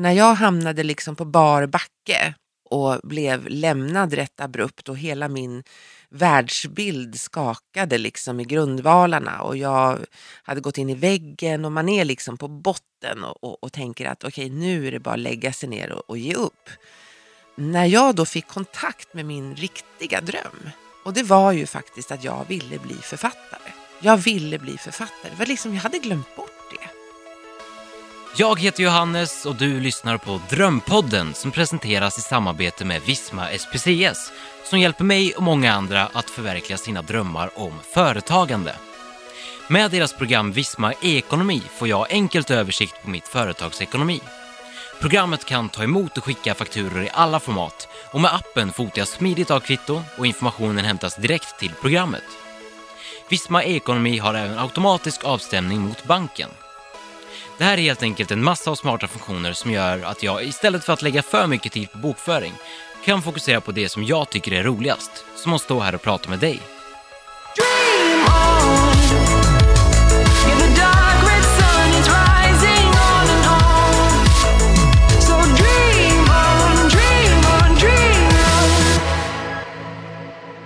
när jag hamnade liksom på bar backe och blev lämnad rätt abrupt och hela min världsbild skakade liksom i grundvalarna och jag hade gått in i väggen och man är liksom på botten och, och, och tänker att okej okay, nu är det bara att lägga sig ner och, och ge upp. När jag då fick kontakt med min riktiga dröm och det var ju faktiskt att jag ville bli författare. Jag ville bli författare. Det var liksom, jag hade glömt bort. Jag heter Johannes och du lyssnar på Drömpodden som presenteras i samarbete med Visma SPCS som hjälper mig och många andra att förverkliga sina drömmar om företagande. Med deras program Visma e-ekonomi får jag enkelt översikt på mitt företagsekonomi. Programmet kan ta emot och skicka fakturor i alla format och med appen fotar jag smidigt av kvitto och informationen hämtas direkt till programmet. Visma e-ekonomi har även automatisk avstämning mot banken. Det här är helt enkelt en massa av smarta funktioner som gör att jag istället för att lägga för mycket tid på bokföring kan fokusera på det som jag tycker är roligast, som att stå här och prata med dig.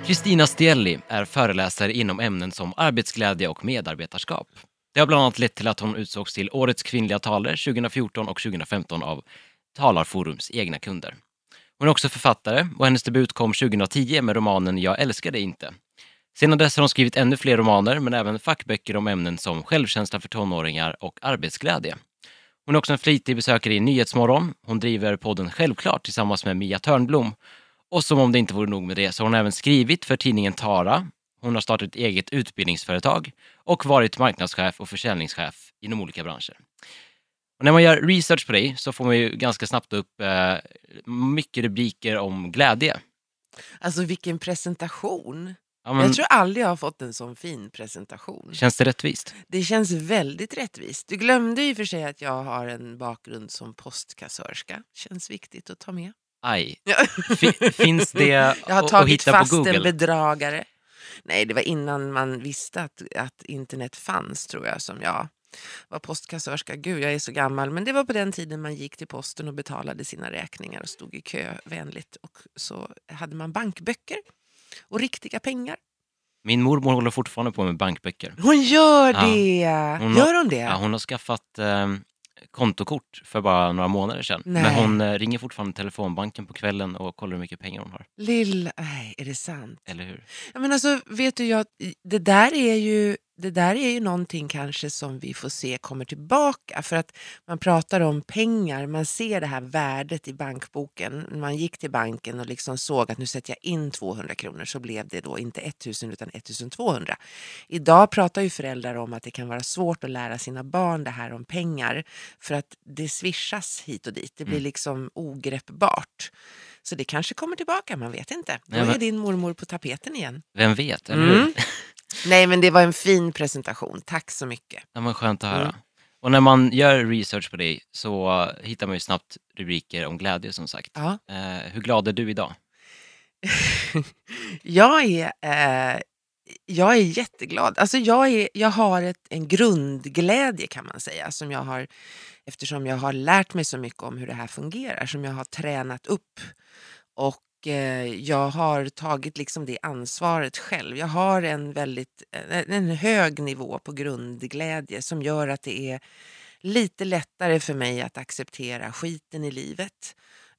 Kristina Stielli är föreläsare inom ämnen som arbetsglädje och medarbetarskap. Det har bland annat lett till att hon utsågs till Årets kvinnliga talare 2014 och 2015 av Talarforums egna kunder. Hon är också författare och hennes debut kom 2010 med romanen Jag älskar dig inte. Sedan dess har hon skrivit ännu fler romaner men även fackböcker om ämnen som självkänsla för tonåringar och arbetsglädje. Hon är också en flitig besökare i Nyhetsmorgon. Hon driver podden Självklart tillsammans med Mia Törnblom. Och som om det inte vore nog med det så har hon även skrivit för tidningen Tara. Hon har startat ett eget utbildningsföretag och varit marknadschef och försäljningschef inom olika branscher. Och när man gör research på dig så får man ju ganska snabbt upp eh, mycket rubriker om glädje. Alltså vilken presentation! Ja, men, Jag tror aldrig jag har fått en sån fin presentation. Känns det rättvist? Det känns väldigt rättvist. Du glömde och för sig att jag har en bakgrund som postkassörska. Känns viktigt att ta med. Aj. Ja. Fi- finns det Jag har att- att tagit hitta på fast en Google? bedragare. Nej, det var innan man visste att, att internet fanns tror jag som jag var postkassörska. Gud, jag är så gammal. Men det var på den tiden man gick till posten och betalade sina räkningar och stod i kö vänligt. Och så hade man bankböcker och riktiga pengar. Min mormor håller fortfarande på med bankböcker. Hon gör Ja. det! Hon Gör hon det? Ja, hon har skaffat eh, kontokort för bara några månader sedan. Nej. Men hon eh, ringer fortfarande telefonbanken på kvällen och kollar hur mycket pengar hon har. Lill... Nej, är det sant? Eller hur? Ja, men alltså, vet du, jag, det, där är ju, det där är ju någonting kanske som vi får se kommer tillbaka. För att man pratar om pengar, man ser det här värdet i bankboken. Man gick till banken och liksom såg att nu sätter jag in 200 kronor så blev det då inte 1000 utan 1200. Idag pratar ju föräldrar om att det kan vara svårt att lära sina barn det här om pengar. För att det swishas hit och dit, det blir Mm. liksom ogreppbart. Så det kanske kommer tillbaka, man vet inte. Då är din mormor på tapeten igen. Vem vet, eller Mm. hur? Nej men det var en fin presentation, tack så mycket. Ja, men skönt att höra. Mm. Och när man gör research på dig så hittar man ju snabbt rubriker om glädje som sagt. Ja. Eh, hur glad är du idag? jag, är, eh, jag är jätteglad. Alltså jag, är, jag har ett, en grundglädje kan man säga som jag har eftersom jag har lärt mig så mycket om hur det här fungerar som jag har tränat upp. Och eh, jag har tagit liksom det ansvaret själv. Jag har en väldigt en, en hög nivå på grundglädje som gör att det är lite lättare för mig att acceptera skiten i livet.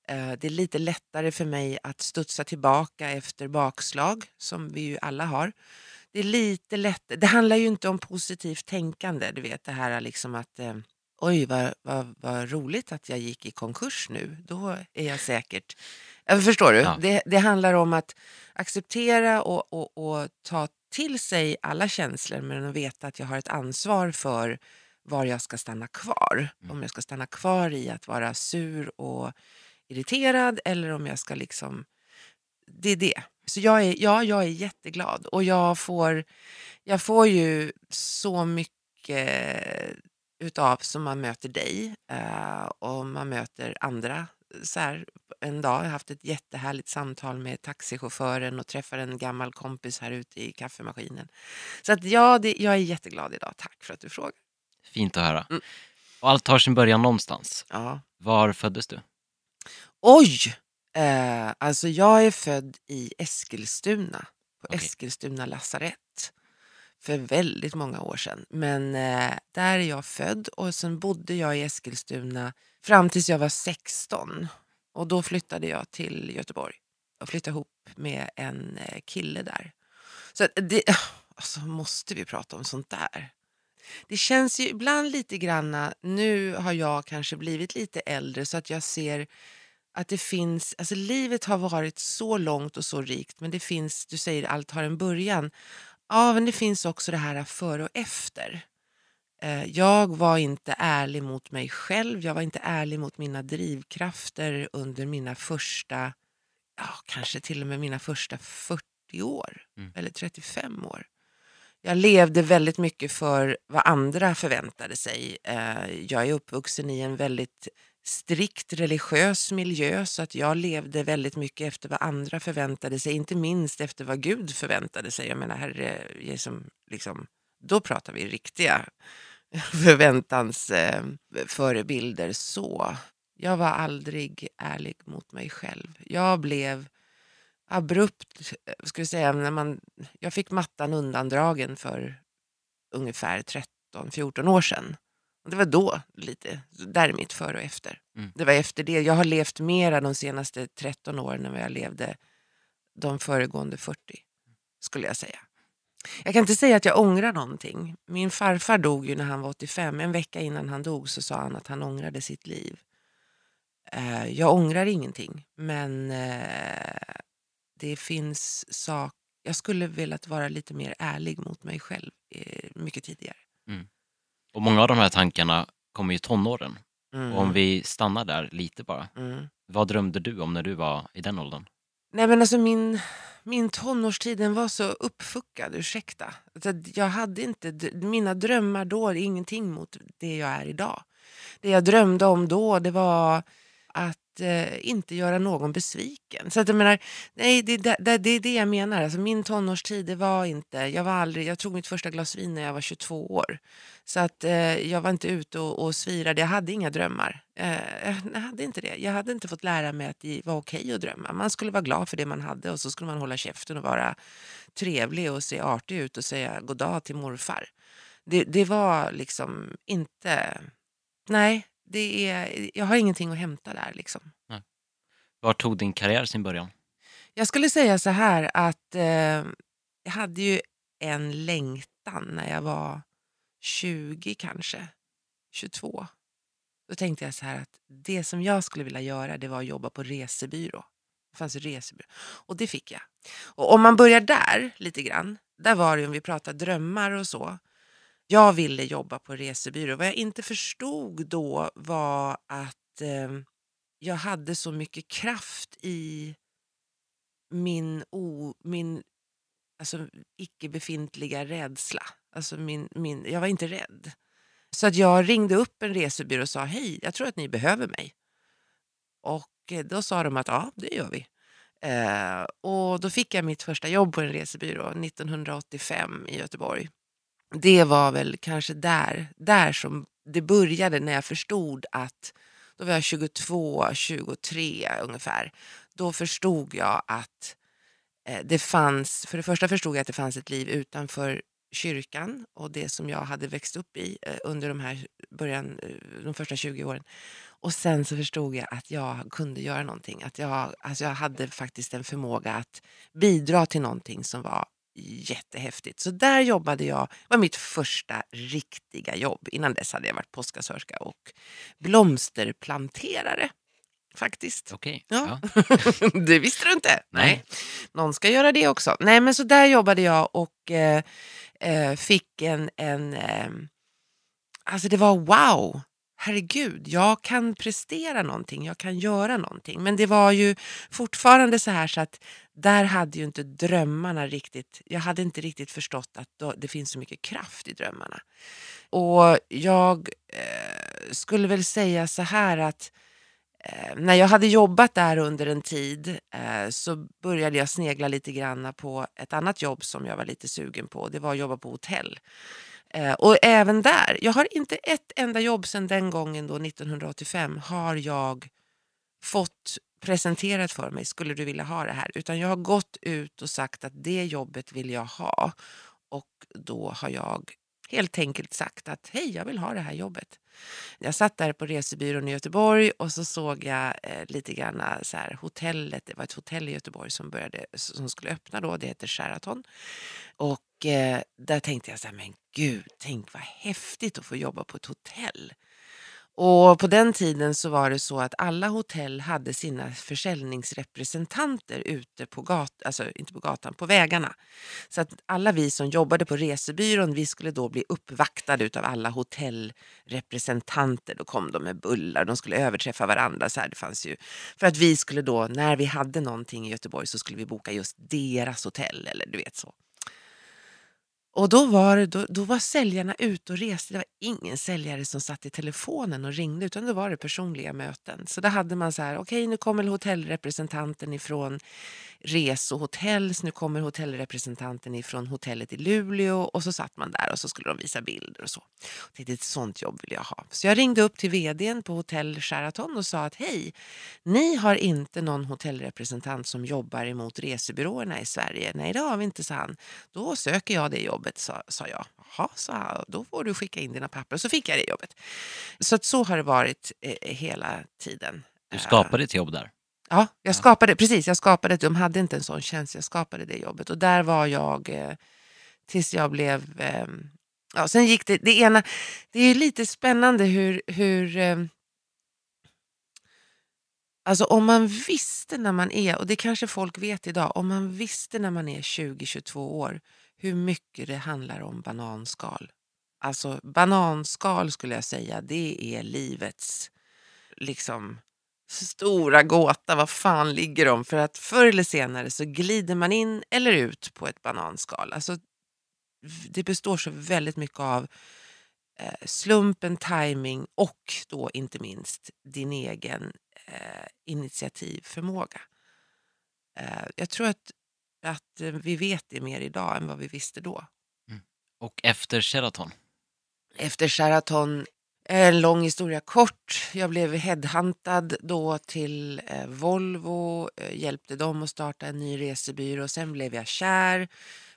Eh, Det är lite lättare för mig att studsa tillbaka efter bakslag som vi ju alla har. Det är lite lättare. Det handlar ju inte om positivt tänkande. Du vet det här liksom att eh, oj vad, vad, vad roligt att jag gick i konkurs nu. Då är jag säkert... Förstår du? Ja. Det, det handlar om att acceptera och, och, och ta till sig alla känslor men att veta att jag har ett ansvar för var jag ska stanna kvar. Om jag ska stanna kvar i att vara sur och irriterad eller om jag ska liksom... Det är det. Så jag är, ja, jag är jätteglad och jag får, jag får ju så mycket utav som man möter dig eh, och man möter andra. Så här, en dag har jag haft ett jättehärligt samtal med taxichauffören och träffar en gammal kompis här ute i kaffemaskinen. Så att ja, det, jag är jätteglad idag. Tack för att du frågar. Fint att höra. Mm. Och allt tar sin början någonstans. Ja. Var föddes du? Oj! Eh, alltså jag är född i Eskilstuna, på Okej. Eskilstuna lasarett för väldigt många år sedan. Men eh, där är jag född och sen bodde jag i Eskilstuna fram tills jag var 16. Och då flyttade jag till Göteborg och flyttade ihop med en eh, kille där. Så det, alltså måste vi prata om sånt där? Det känns ju ibland lite granna, nu har jag kanske blivit lite äldre så att jag ser att det finns, alltså livet har varit så långt och så rikt men det finns, du säger allt har en början. Ja men det finns också det här före och efter. Eh, Jag var inte ärlig mot mig själv, jag var inte ärlig mot mina drivkrafter under mina första, ja kanske till och med mina första 40 år Mm. eller 35 år. Jag levde väldigt mycket för vad andra förväntade sig. Eh, jag är uppvuxen i en väldigt strikt religiös miljö så att jag levde väldigt mycket efter vad andra förväntade sig, inte minst efter vad Gud förväntade sig. Jag menar, herre, Jesus, liksom, då pratar vi riktiga förväntans eh, förebilder så. Jag var aldrig ärlig mot mig själv. Jag blev abrupt, eh, ska vi säga, när man, jag fick mattan undandragen för ungefär 13-14 år sedan. Och det var då lite, där är mitt före och efter. Mm. Det var efter det. Jag har levt mera de senaste 13 åren än vad jag levde de föregående 40, skulle jag säga. Jag kan inte säga att jag ångrar någonting. Min farfar dog ju när han var 85. En vecka innan han dog så sa han att han ångrade sitt liv. Eh, jag ångrar ingenting, men eh, det finns sak... Jag skulle velat vara lite mer ärlig mot mig själv eh, mycket tidigare. Och många av de här tankarna kommer i tonåren. Mm. Och om vi stannar där lite bara. Mm. Vad drömde du om när du var i den åldern? Nej men alltså min, min tonårstid den var så uppfuckad, ursäkta. Alltså, jag hade inte, mina drömmar då är ingenting mot det jag är idag. Det jag drömde om då det var att eh, inte göra någon besviken. Så att jag menar, nej, det, det, det, det är det jag menar. Alltså, min tonårstid det var inte, jag var aldrig, jag tog mitt första glas vin när jag var 22 år. Så att eh, jag var inte ute och, och svirade, jag hade inga drömmar. Eh, eh, jag hade inte det. Jag hade inte fått lära mig att det var okej att drömma. Man skulle vara glad för det man hade och så skulle man hålla käften och vara trevlig och se artig ut och säga god dag till morfar. Det, det var liksom inte, nej, det är, jag har ingenting att hämta där liksom. Var tog din karriär sin början? Jag skulle säga så här att eh, jag hade ju en längtan när jag var 20 kanske, 22. Då tänkte jag så här att det som jag skulle vilja göra det var att jobba på resebyrå. Det fanns resebyrå. Och det fick jag. Och om man börjar där lite grann, där var det om vi pratar drömmar och så. Jag ville jobba på resebyrå. Vad jag inte förstod då var att eh, jag hade så mycket kraft i min, o, min alltså, icke befintliga rädsla. Alltså min, min, jag var inte rädd. Så att jag ringde upp en resebyrå och sa hej, jag tror att ni behöver mig. Och eh, då sa de att ja, det gör vi. Eh, och då fick jag mitt första jobb på en resebyrå 1985 i Göteborg. Det var väl kanske där, där som det började när jag förstod att, då var jag 22, 23 ungefär. Då förstod jag att eh, det fanns, för det första förstod jag att det fanns ett liv utanför kyrkan och det som jag hade växt upp i eh, under de här början, eh, de första 20 åren. Och sen så förstod jag att jag kunde göra någonting. Att jag, alltså jag hade faktiskt en förmåga att bidra till någonting som var jättehäftigt. Så där jobbade jag, det var mitt första riktiga jobb. Innan dess hade jag varit påskassörska och blomsterplanterare. Faktiskt. Okej. Ja. Ja. det visste du inte? Nej. Någon ska göra det också. Nej men så där jobbade jag och eh, eh, fick en, en eh, alltså det var wow. Herregud, jag kan prestera någonting, jag kan göra någonting. Men det var ju fortfarande så här så att där hade ju inte drömmarna riktigt, jag hade inte riktigt förstått att det finns så mycket kraft i drömmarna. Och jag eh, skulle väl säga så här att Eh, när jag hade jobbat där under en tid eh, så började jag snegla lite grann på ett annat jobb som jag var lite sugen på. Det var att jobba på hotell. Eh, och även där, jag har inte ett enda jobb sedan den gången då 1985 har jag fått presenterat för mig, skulle du vilja ha det här? Utan jag har gått ut och sagt att det jobbet vill jag ha. Och då har jag helt enkelt sagt att hej, jag vill ha det här jobbet. Jag satt där på resebyrån i Göteborg och så såg jag eh, lite grann eh, så här, hotellet. Det var ett hotell i Göteborg som, började, som skulle öppna då. Det heter Sheraton. Och eh, där tänkte jag så här, men gud, tänk vad häftigt att få jobba på ett hotell. Och på den tiden så var det så att alla hotell hade sina försäljningsrepresentanter ute på gatan, alltså inte på gatan, på vägarna. Så att alla vi som jobbade på resebyrån, vi skulle då bli uppvaktade av alla hotellrepresentanter. Då kom de med bullar, de skulle överträffa varandra. Så här, det fanns ju, för att vi skulle då, när vi hade någonting i Göteborg så skulle vi boka just deras hotell eller du vet så. Och då var, då, då var säljarna ute och reste. Det var ingen säljare som satt i telefonen och ringde utan då var det personliga möten. Så då hade man så här, okej okay, nu kommer hotellrepresentanten ifrån Resohotells. Nu kommer hotellrepresentanten ifrån hotellet i Luleå och så satt man där och så skulle de visa bilder och så. Och tänkte, ett sånt jobb vill jag ha. Så jag ringde upp till vdn på hotell Sheraton och sa att hej, ni har inte någon hotellrepresentant som jobbar emot resebyråerna i Sverige. Nej det har vi inte, sa han. Då söker jag det jobbet, sa, sa jag. Jaha, så då får du skicka in dina papper. Så fick jag det jobbet. Så att så har det varit eh, hela tiden. Du skapade ett jobb där? Ja, jag skapade, precis. Jag skapade, de hade inte en sån tjänst, jag skapade det jobbet. Och där var jag eh, tills jag blev... Eh, ja, sen gick det, det ena... Det är lite spännande hur... hur eh, alltså om man visste när man är, och det kanske folk vet idag, om man visste när man är 20-22 år hur mycket det handlar om bananskal. Alltså bananskal skulle jag säga, det är livets liksom stora gåta. Vad fan ligger de? För att förr eller senare så glider man in eller ut på ett bananskal. Alltså, det består så väldigt mycket av eh, slumpen, timing och då inte minst din egen eh, initiativförmåga. Eh, jag tror att, att vi vet det mer idag än vad vi visste då. Mm. Och efter Sheraton? Efter Sheraton en lång historia kort. Jag blev headhuntad då till eh, Volvo, eh, hjälpte dem att starta en ny resebyrå. Sen blev jag kär,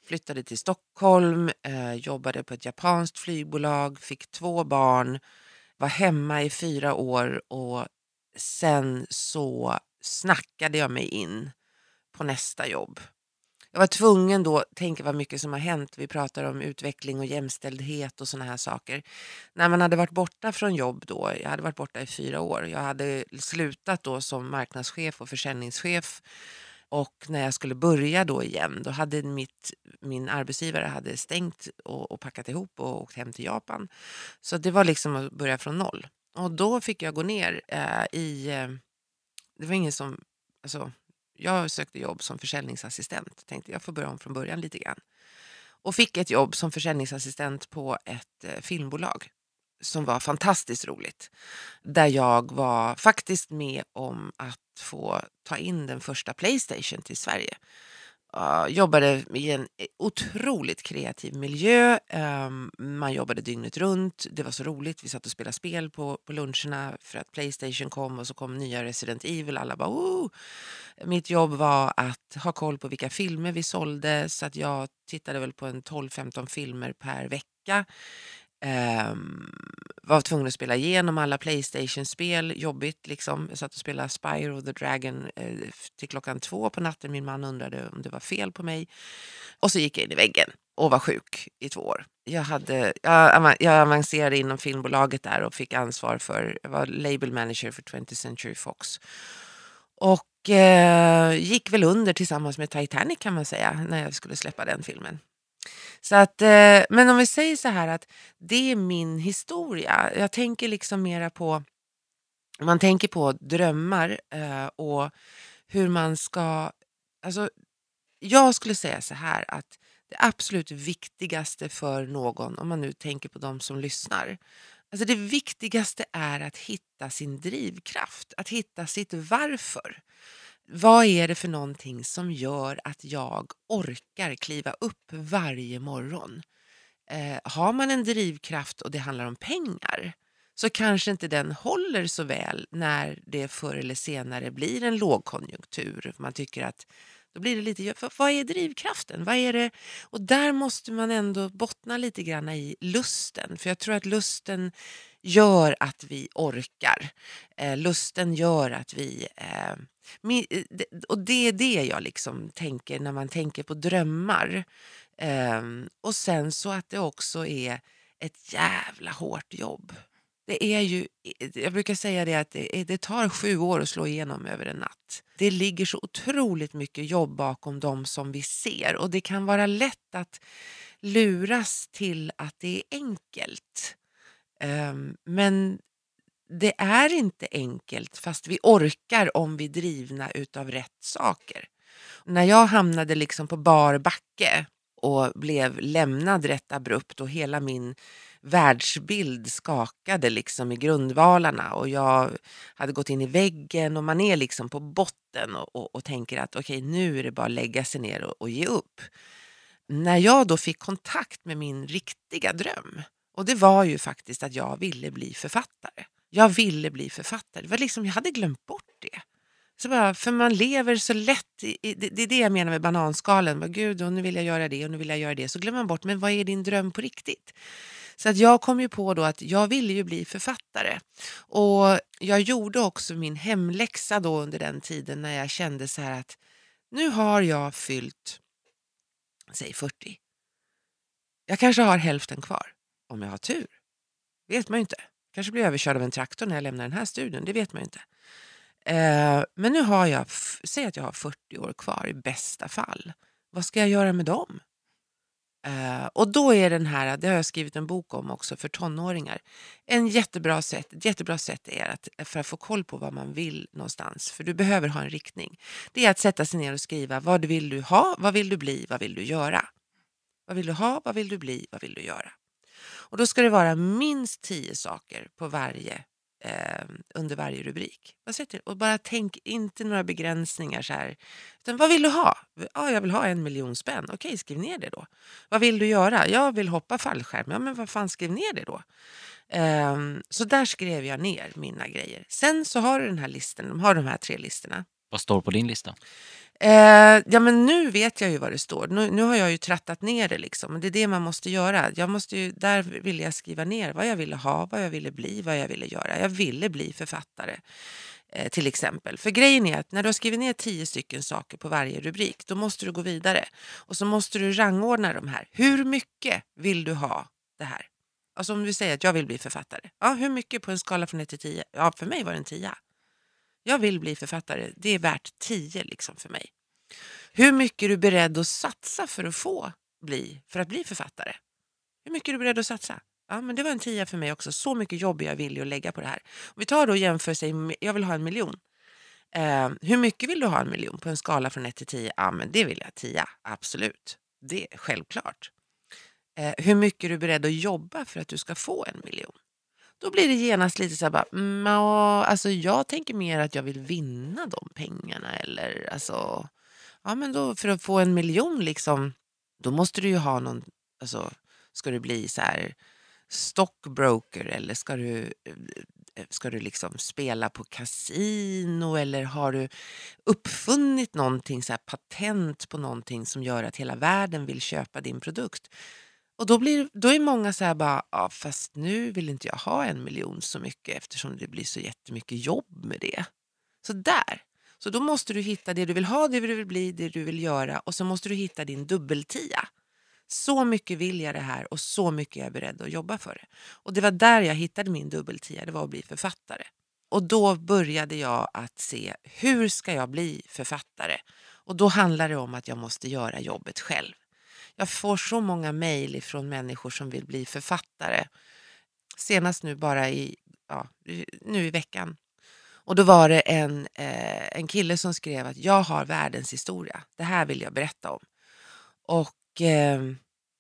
flyttade till Stockholm, eh, jobbade på ett japanskt flygbolag, fick två barn, var hemma i fyra år och sen så snackade jag mig in på nästa jobb. Jag var tvungen då tänk vad mycket som har hänt. Vi pratar om utveckling och jämställdhet och såna här saker. När man hade varit borta från jobb då, jag hade varit borta i fyra år. Jag hade slutat då som marknadschef och försäljningschef. Och när jag skulle börja då igen, då hade mitt, min arbetsgivare hade stängt och, och packat ihop och åkt hem till Japan. Så det var liksom att börja från noll. Och då fick jag gå ner eh, i... Eh, det var ingen som... Alltså, jag sökte jobb som försäljningsassistent. Tänkte jag får börja om från början lite grann. Och fick ett jobb som försäljningsassistent på ett eh, filmbolag som var fantastiskt roligt. Där jag var faktiskt med om att få ta in den första Playstation till Sverige. Uh, jobbade i en otroligt kreativ miljö. Um, man jobbade dygnet runt. Det var så roligt. Vi satt och spelade spel på, på luncherna för att Playstation kom och så kom nya Resident Evil. Alla bara oh! Mitt jobb var att ha koll på vilka filmer vi sålde så att jag tittade väl på en 12-15 filmer per vecka. Um, var tvungen att spela igenom alla Playstation-spel, jobbigt liksom. Jag satt och spelade Spyro the Dragon eh, till klockan två på natten. Min man undrade om det var fel på mig. Och så gick jag in i väggen och var sjuk i två år. Jag, hade, jag, jag avancerade inom filmbolaget där och fick ansvar för, jag var label manager för 20th Century Fox. Och eh, gick väl under tillsammans med Titanic kan man säga när jag skulle släppa den filmen. Så att, eh, men om vi säger så här att det är min historia. Jag tänker liksom mera på, man tänker på drömmar eh, och hur man ska, alltså jag skulle säga så här att det absolut viktigaste för någon, om man nu tänker på de som lyssnar, alltså det viktigaste är att hitta sin drivkraft, att hitta sitt varför. Vad är det för någonting som gör att jag orkar kliva upp varje morgon? Eh, har man en drivkraft och det handlar om pengar så kanske inte den håller så väl när det förr eller senare blir en lågkonjunktur. Man tycker att då blir det lite, vad är drivkraften? Vad är det? Och där måste man ändå bottna lite grann i lusten. För jag tror att lusten gör att vi orkar. Eh, lusten gör att vi... Eh, eh och det är det jag liksom tänker när man tänker på drömmar. Eh, och sen så att det också är ett jävla hårt jobb. Det är ju, jag brukar säga det att det, det, tar sju år att slå igenom över en natt. Det ligger så otroligt mycket jobb bakom dem som vi ser och det kan vara lätt att luras till att det är enkelt. Um, men det är inte enkelt fast vi orkar om vi är drivna utav rätt saker. När jag hamnade liksom på bar backe och blev lämnad rätt abrupt och hela min världsbild skakade liksom i grundvalarna och jag hade gått in i väggen och man är liksom på botten och, och, och tänker att okej okay, nu är det bara att lägga sig ner och, och ge upp. När jag då fick kontakt med min riktiga dröm och det var ju faktiskt att jag ville bli författare. Jag ville bli författare. Det var liksom, jag hade glömt bort det. Så bara, för man lever så lätt, i, det, det är det jag menar med bananskalen. Bara, Gud, och nu vill jag göra det och nu vill jag göra det. Så glömmer man bort, men vad är din dröm på riktigt? Så att jag kom ju på då att jag ville ju bli författare. Och jag gjorde också min hemläxa då under den tiden när jag kände så här att nu har jag fyllt, säg 40. Jag kanske har hälften kvar, om jag har tur. vet man ju inte. Kanske blir överkörd av en traktor när jag lämnar den här studion, det vet man ju inte. Eh, men nu har jag, säg att jag har 40 år kvar i bästa fall. Vad ska jag göra med dem? Uh, och då är den här, det har jag skrivit en bok om också för tonåringar. En jättebra sätt, ett jättebra sätt är att, för att få koll på vad man vill någonstans, för du behöver ha en riktning. Det är att sätta sig ner och skriva vad vill du ha, vad vill du bli, vad vill du göra? Vad vill du ha, vad vill du bli, vad vill du göra? Och då ska det vara minst tio saker på varje eh, under varje rubrik. Och bara tänk inte några begränsningar så här. Utan vad vill du ha? Ja, jag vill ha en miljon spänn. Okej, skriv ner det då. Vad vill du göra? Jag vill hoppa fallskärm. Ja, men vad fan, skriv ner det då. Eh, så där skrev jag ner mina grejer. Sen så har du den här listan. De har de här tre listorna. Vad står på din lista? Eh, ja men nu vet jag ju vad det står. Nu, nu har jag ju trattat ner det liksom. Det är det man måste göra. Jag måste ju, där ville jag skriva ner vad jag ville ha, vad jag ville bli, vad jag ville göra. Jag ville bli författare eh, till exempel. För grejen är att när du har skrivit ner tio stycken saker på varje rubrik, då måste du gå vidare. Och så måste du rangordna de här. Hur mycket vill du ha det här? Alltså om du säger att jag vill bli författare. Ja, hur mycket på en skala från 1 till 10? Ja, för mig var det en 10 jag vill bli författare, det är värt 10 liksom för mig. Hur mycket är du beredd att satsa för att få bli, för att bli författare? Hur mycket är du beredd att satsa? Ja, men det var en tia för mig också. Så mycket jobb jag vill att lägga på det här. Om vi tar då och jämför, sig, jag vill ha en miljon. Eh, hur mycket vill du ha en miljon på en skala från 1 till 10? Ja, men det vill jag 10, absolut. Det är självklart. Eh, hur mycket är du beredd att jobba för att du ska få en miljon? Då blir det genast lite så här bara, mm, alltså jag tänker mer att jag vill vinna de pengarna eller alltså, ja men då för att få en miljon liksom, då måste du ju ha någon, alltså ska du bli så här stockbroker eller ska du, eh, eh, ska du liksom spela på kasino eller har du uppfunnit någonting, så här patent på någonting som gör att hela världen vill köpa din produkt? Och då, blir, då är många så här bara, ja, fast nu vill inte jag ha en miljon så mycket eftersom det blir så jättemycket jobb med det. Så där. Så då måste du hitta det du vill ha, det du vill bli, det du vill göra och så måste du hitta din dubbeltia. Så mycket vill jag det här och så mycket är jag beredd att jobba för det. Och det var där jag hittade min dubbeltia, det var att bli författare. Och då började jag att se, hur ska jag bli författare? Och då handlar det om att jag måste göra jobbet själv. Jag får så många mejl från människor som vill bli författare. Senast nu bara i, ja, nu i veckan. Och då var det en, eh, en kille som skrev att jag har världens historia. Det här vill jag berätta om. Och eh,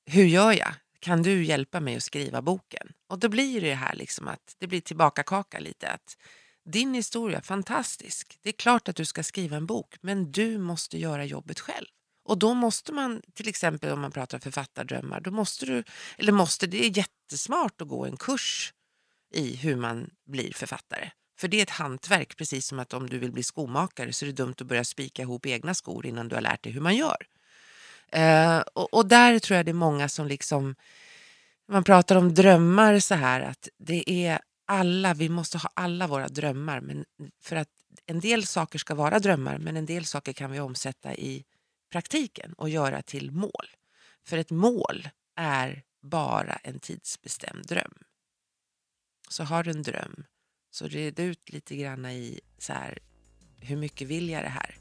hur gör jag? Kan du hjälpa mig att skriva boken? Och då blir det här liksom att det blir tillbaka kaka lite. att Din historia, fantastisk. Det är klart att du ska skriva en bok, men du måste göra jobbet själv. Och då måste man, till exempel om man pratar författardrömmar, då måste du, eller måste, det är jättesmart att gå en kurs i hur man blir författare. För det är ett hantverk, precis som att om du vill bli skomakare så är det dumt att börja spika ihop egna skor innan du har lärt dig hur man gör. Eh, och, och, där tror jag det är många som liksom, man pratar om drömmar så här att det är alla, vi måste ha alla våra drömmar. Men för att en del saker ska vara drömmar men en del saker kan vi omsätta i praktiken och göra till mål. För ett mål är bara en tidsbestämd dröm. Så har du en dröm, så red ut lite grann i så här, hur mycket vill jag det här?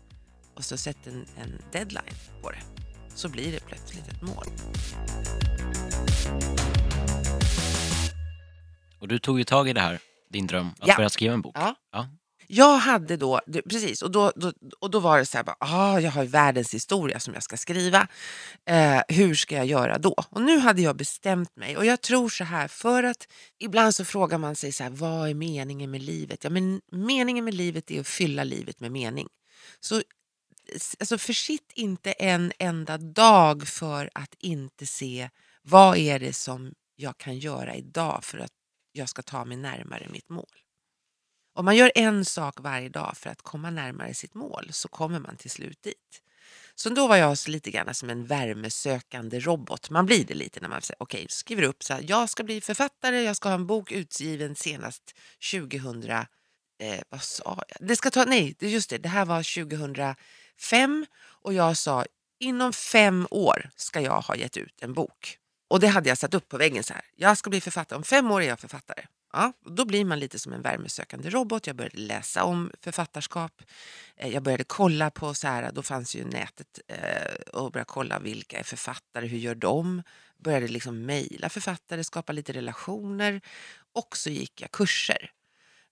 Och så sätt en, en deadline på det. Så blir det plötsligt ett mål. Och du tog ju tag i det här, din dröm, att Ja. börja skriva en bok. Ja. Ja. Jag hade då, det- precis, och då, då, och då var det så här, bara, ah, jag har ju världens historia som jag ska skriva. Eh, hur ska jag göra då? Och nu hade jag bestämt mig och jag tror så här, för att ibland så frågar man sig så här, vad är meningen med livet? Ja, men meningen med livet är att fylla livet med mening. Så alltså, försitt inte en enda dag för att inte se vad är det som jag kan göra idag för att jag ska ta mig närmare mitt mål. Om man gör en sak varje dag för att komma närmare sitt mål så kommer man till slut dit. Så då var jag så lite grann som en värmesökande robot. Man blir det lite när man säger, okay, skriver upp så här, jag ska bli författare, jag ska ha en bok utgiven senast 2000, eh, vad sa jag? Det ska ta, nej, just det, det här var 2005 och jag sa, inom fem år ska jag ha gett ut en bok. Och det hade jag satt upp på väggen så här, jag ska bli författare, om fem år är jag författare. Ja, då blir man lite som en värmesökande robot. Jag började läsa om författarskap. Eh, jag började kolla på, så här, då fanns ju nätet, eh, och började kolla vilka är författare, hur gör de? Började liksom mejla författare, skapa lite relationer. Och så gick jag kurser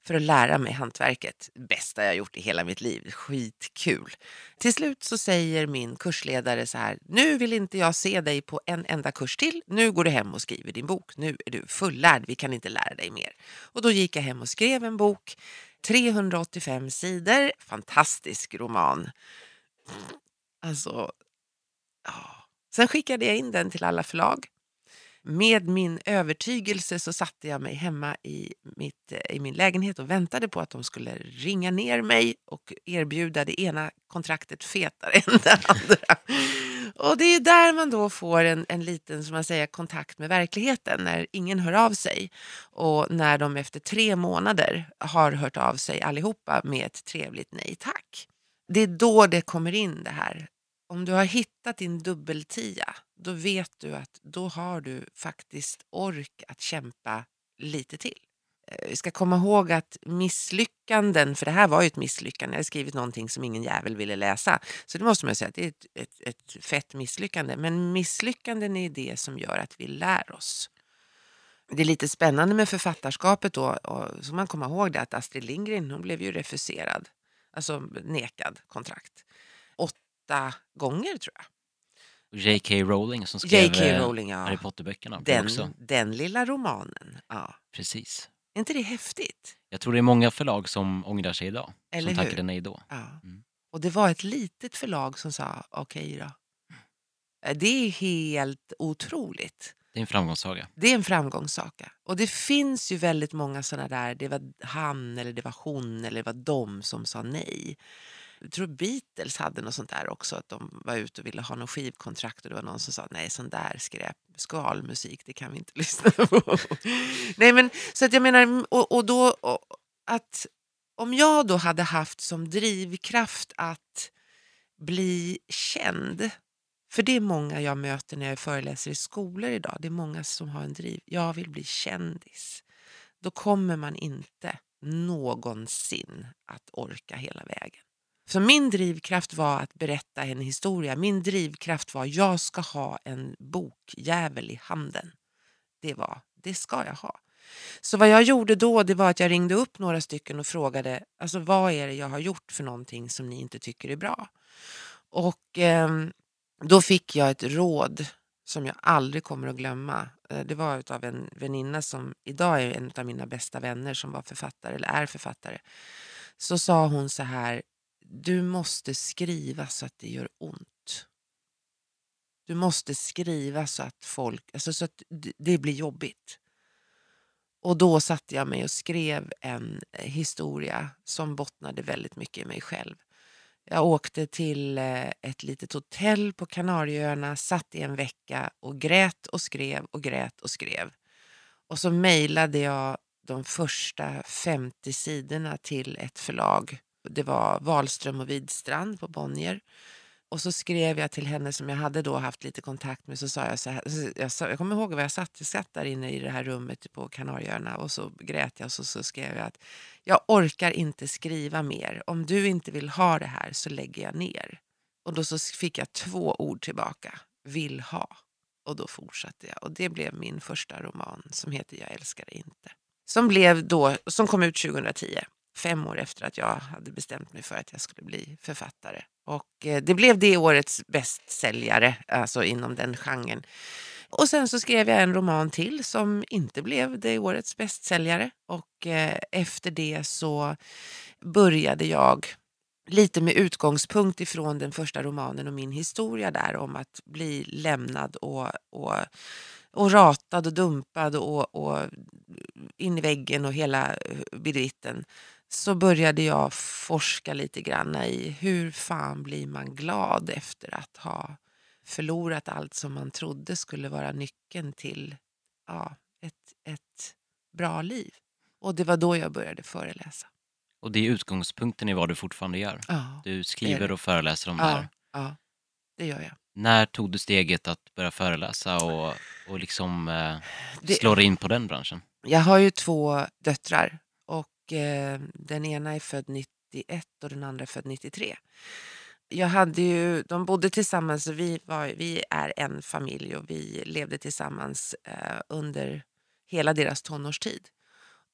för att lära mig hantverket. Bästa jag gjort i hela mitt liv. Skitkul. Till slut så säger min kursledare så här, nu vill inte jag se dig på en enda kurs till. Nu går du hem och skriver din bok. Nu är du fullärd, vi kan inte lära dig mer. Och då gick jag hem och skrev en bok, 385 sidor, fantastisk roman. Alltså, ja. Sen skickade jag in den till alla förlag. Med min övertygelse så satte jag mig hemma i, mitt, i min lägenhet och väntade på att de skulle ringa ner mig och erbjuda det ena kontraktet fetare än det andra. Och det är där man då får en, en liten som man säger, kontakt med verkligheten när ingen hör av sig. Och när de efter tre månader har hört av sig allihopa med ett trevligt nej tack. Det är då det kommer in det här om du har hittat din dubbeltia, då vet du att då har du faktiskt ork att kämpa lite till. Eh, vi ska komma ihåg att misslyckanden, för det här var ju ett misslyckande, jag hade skrivit någonting som ingen jävel ville läsa, så det måste man säga att det är ett, ett, ett fett misslyckande. Men misslyckanden är det som gör att vi lär oss. Det är lite spännande med författarskapet då, och så man kommer ihåg det att Astrid Lindgren hon blev ju refuserad, alltså nekad kontrakt. Åtta gånger tror jag. Och J.K. Rowling som skrev eh, Rowling, ja. Harry Potter-böckerna. Den, Också. den lilla romanen. Ja. Precis. Är inte det häftigt? Jag tror det är många förlag som ångrar sig idag. Eller som hur? tackade nej då. Ja. Mm. Och det var ett litet förlag som sa okej då. Eh, Det är helt otroligt. Det är en framgångssaga. Det är en framgångssaga. Och det finns ju väldigt många sådana där, det var han eller det var hon eller det var de som sa nej. Jag tror Beatles hade något sånt där också, att de var ute och ville ha någon skivkontrakt och det var någon som sa nej, sån där skräp, skalmusik, det kan vi inte lyssna på. nej men, så att jag menar, och, och då, och, att om jag då hade haft som drivkraft att bli känd, för det är många jag möter när jag föreläser i skolor idag, det är många som har en driv, jag vill bli kändis. Då kommer man inte någonsin att orka hela vägen. Så min drivkraft var att berätta en historia. Min drivkraft var att jag ska ha en bokjävel i handen. Det var, det ska jag ha. Så vad jag gjorde då det var att jag ringde upp några stycken och frågade alltså, vad är det jag har gjort för någonting som ni inte tycker är bra. Och eh, då fick jag ett råd som jag aldrig kommer att glömma. Eh, det var av en väninna som idag är en av mina bästa vänner som var författare eller är författare. Så sa hon så här, du måste skriva så att det gör ont. Du måste skriva så att folk, alltså så att det blir jobbigt. Och då satte jag mig och skrev en eh, historia som bottnade väldigt mycket i mig själv. Jag åkte till eh, ett litet hotell på Kanarieöarna, satt i en vecka och grät och skrev och grät och skrev. Och så mejlade jag de första 50 sidorna till ett förlag. Det var Wahlström och Widstrand på Bonnier. Och så skrev jag till henne som jag hade då haft lite kontakt med. Så sa jag så här, jag, sa, jag kommer ihåg var jag satt, jag satt där inne i det här rummet på Kanarieöarna och så grät jag och så, så skrev jag att jag orkar inte skriva mer. Om du inte vill ha det här så lägger jag ner. Och då så fick jag två ord tillbaka, vill ha. Och då fortsatte jag och det blev min första roman som heter Jag älskar dig inte. Som, blev då, som kom ut 2010 fem år efter att jag hade bestämt mig för att jag skulle bli författare. Och eh, det blev det årets bästsäljare, alltså inom den genren. Och sen så skrev jag en roman till som inte blev det årets bästsäljare. Och eh, efter det så började jag lite med utgångspunkt ifrån den första romanen och min historia där om att bli lämnad och, och, och ratad och dumpad och, och in i väggen och hela bedritten så började jag forska lite grann i hur fan blir man glad efter att ha förlorat allt som man trodde skulle vara nyckeln till ja, ett, ett bra liv. Och det var då jag började föreläsa. Och det är utgångspunkten i vad du fortfarande gör? Ja, du skriver och föreläser om ja, det här? Ja, det gör jag. När tog du steget att börja föreläsa och, och liksom eh, slå dig in på den branschen? Jag har ju två döttrar och eh, den ena är född 91 och den andra är född 93. Jag hade ju, de bodde tillsammans och vi, var, vi är en familj och vi levde tillsammans eh, under hela deras tonårstid.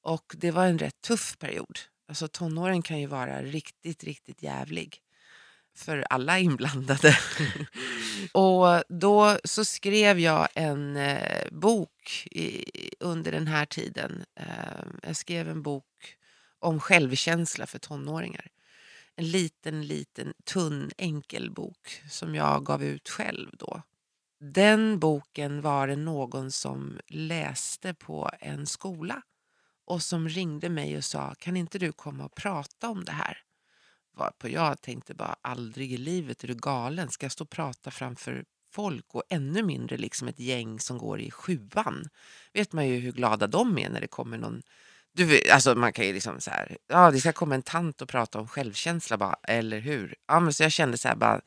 Och det var en rätt tuff period. Alltså tonåren kan ju vara riktigt, riktigt jävlig för alla inblandade. och då så skrev jag en eh, bok i, under den här tiden. Eh, jag skrev en bok om självkänsla för tonåringar. En liten, liten, tunn, enkel bok som jag gav ut själv då. Den boken var det någon som läste på en skola och som ringde mig och sa kan inte du komma och prata om det här? Varpå jag tänkte bara aldrig i livet är du galen, ska jag stå och prata framför folk och ännu mindre liksom ett gäng som går i sjuan. Vet man ju hur glada de är när det kommer någon du, vet- alltså man kan ju liksom så här, ja det ska komma en tant och prata om självkänsla bara, eller hur? Ja men så jag kände så här bara,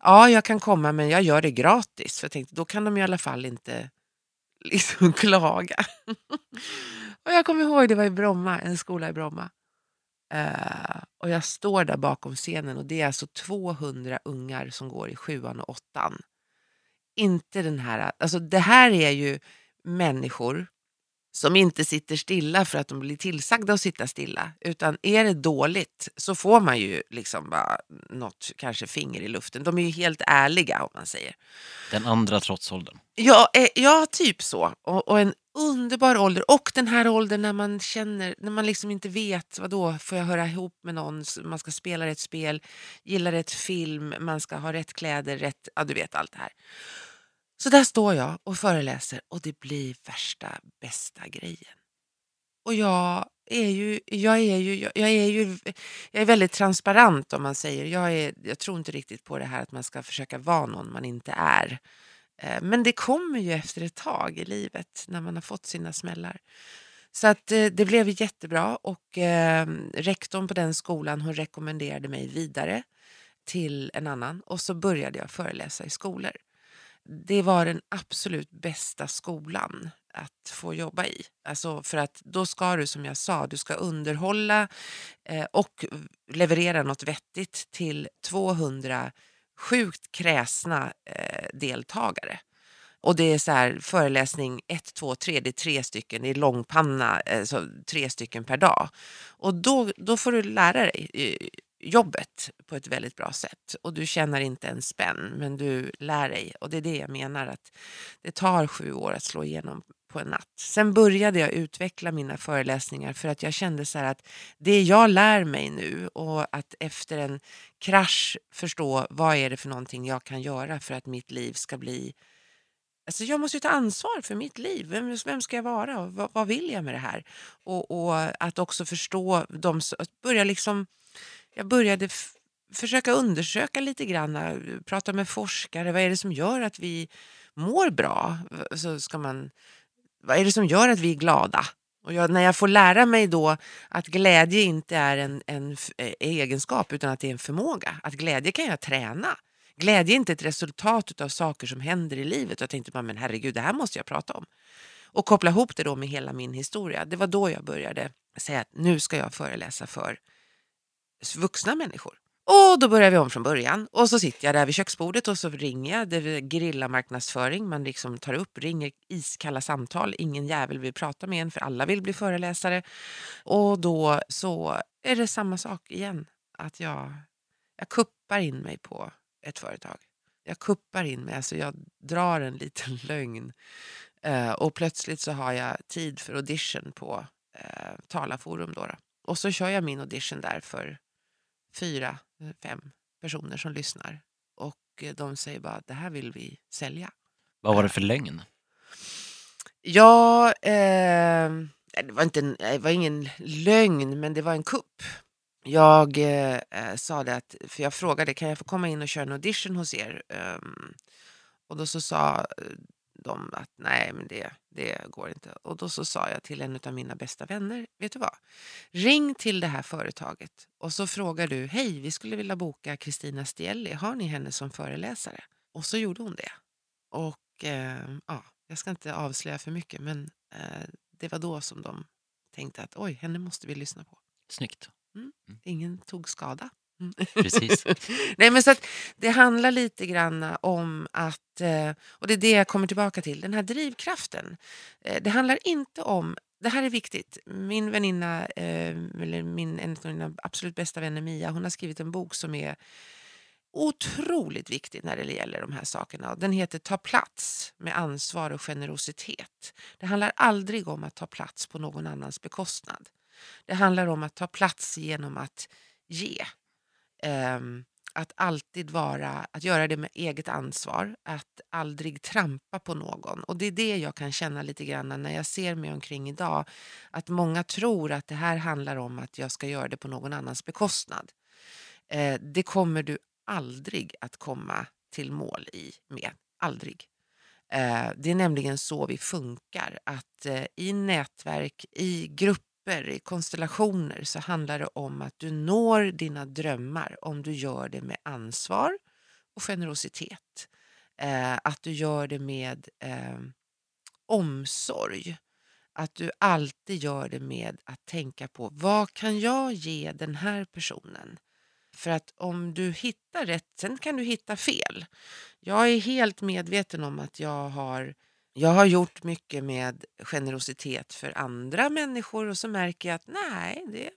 ja jag kan komma men jag gör det gratis. För jag tänkte då kan de i alla fall inte liksom klaga. och jag kommer ihåg det var i Bromma, en skola i Bromma. Eh, och jag står där bakom scenen och det är alltså 200 ungar som går i sjuan och åttan. Inte den här, alltså det här är ju människor som inte sitter stilla för att de blir tillsagda att sitta stilla. Utan är det dåligt så får man ju liksom bara något, kanske finger i luften. De är ju helt ärliga om man säger. Den andra trotsåldern. Ja, eh, ja typ så. Och, och en underbar ålder. Och den här åldern när man känner, när man liksom inte vet, vad då får jag höra ihop med någon, man ska spela rätt spel, gilla rätt film, man ska ha rätt kläder, rätt, ja du vet allt det här. Så där står jag och föreläser och det blir värsta bästa grejen. Och jag är ju, jag är ju, jag jag är ju, jag är väldigt transparent om man säger. Jag, är, jag tror inte riktigt på det här att man ska försöka vara någon man inte är. Eh, men det kommer ju efter ett tag i livet när man har fått sina smällar. Så att eh, det blev jättebra och eh, rektorn på den skolan hon rekommenderade mig vidare till en annan och så började jag föreläsa i skolor. Det var den absolut bästa skolan att få jobba i. Alltså för att då ska du som jag sa, du ska underhålla eh, och leverera något vettigt till 200 sjukt kräsna eh, deltagare. Och det är så här föreläsning 1, 2, 3, det är tre stycken, det är långpanna, eh, så tre stycken per dag. Och då, då får du lära dig eh, jobbet på ett väldigt bra sätt. Och du tjänar inte en spänn, men du lär dig. Och det är det jag menar, att det tar sju år att slå igenom på en natt. Sen började jag utveckla mina föreläsningar för att jag kände så att det jag lär mig nu och att efter en krasch förstå vad är det för någonting jag kan göra för att mitt liv ska bli Alltså jag måste ju ta ansvar för mitt liv. Vem, vem ska jag vara och vad, vad vill jag med det här? Och, och att också förstå, de, att börja liksom, jag började försöka undersöka lite grann, eh, prata med forskare. Vad är det som gör att vi mår bra? Så ska man, vad är det som gör att vi är glada? Och jag, när jag får lära mig då att glädje inte är en, en eh, egenskap utan att det är en förmåga. Att glädje kan jag träna. Glädje är inte ett resultat av saker som händer i livet. Jag tänkte bara, men herregud, det här måste jag prata om. Och koppla ihop det då med hela min historia. Det var då jag började säga att nu ska jag föreläsa för vuxna människor. Och då börjar vi om från början. Och så sitter jag där vid köksbordet och så ringer jag. Det är grillamarknadsföring. Man liksom tar upp, ringer iskalla samtal. Ingen jävel vill prata med en för alla vill bli föreläsare. Och då så är det samma sak igen. Att jag, jag kuppar in mig på ett företag. Jag kuppar in mig, alltså jag drar en liten lögn. Eh, och plötsligt så har jag tid för audition på eh, Talarforum. Då, då. Och så kör jag min audition där för fyra, fem personer som lyssnar. Och eh, de säger bara, det här vill vi sälja. Vad var det för lögn? Ja, eh, det, var inte en, det var ingen lögn, men det var en kupp. Jag eh, sa det att, för jag frågade, kan jag få komma in och köra en audition hos er? Um, och då så sa de att nej, men det, det går inte. Och då så sa jag till en av mina bästa vänner, vet du vad? Ring till det här företaget och så frågar du, hej, vi skulle vilja boka Kristina Stielli, har ni henne som föreläsare? Och så gjorde hon det. Och eh, ja, jag ska inte avslöja för mycket, men eh, det var då som de tänkte att oj, henne måste vi lyssna på. Snyggt. Mm. mm. Ingen tog skada. Precis. Nej, men så det handlar lite grann om att, eh, och det är det jag kommer tillbaka till, den här drivkraften. Eh, det handlar inte om, det här är viktigt, min väninna, eh, eller min, en av mina absolut bästa vänner Mia, hon har skrivit en bok som är otroligt viktig när det gäller de här sakerna. Den heter Ta plats med ansvar och generositet. Det handlar aldrig om att ta plats på någon annans bekostnad. Det handlar om att ta plats genom att ge eh, att alltid vara, att göra det med eget ansvar, att aldrig trampa på någon. Och det är det jag kan känna lite grann när jag ser mig omkring idag. Att många tror att det här handlar om att jag ska göra det på någon annans bekostnad. Eh, det kommer du aldrig att komma till mål i med. Aldrig. Eh, det är nämligen så vi funkar. Att eh, i nätverk, i grupper grupper, i konstellationer så handlar det om att du når dina drömmar om du gör det med ansvar och generositet. Eh, att du gör det med eh, omsorg. Att du alltid gör det med att tänka på vad kan jag ge den här personen? För att om du hittar rätt, sen kan du hitta fel. Jag är helt medveten om att jag har jag har gjort mycket med generositet för andra människor och så märker jag att nej, det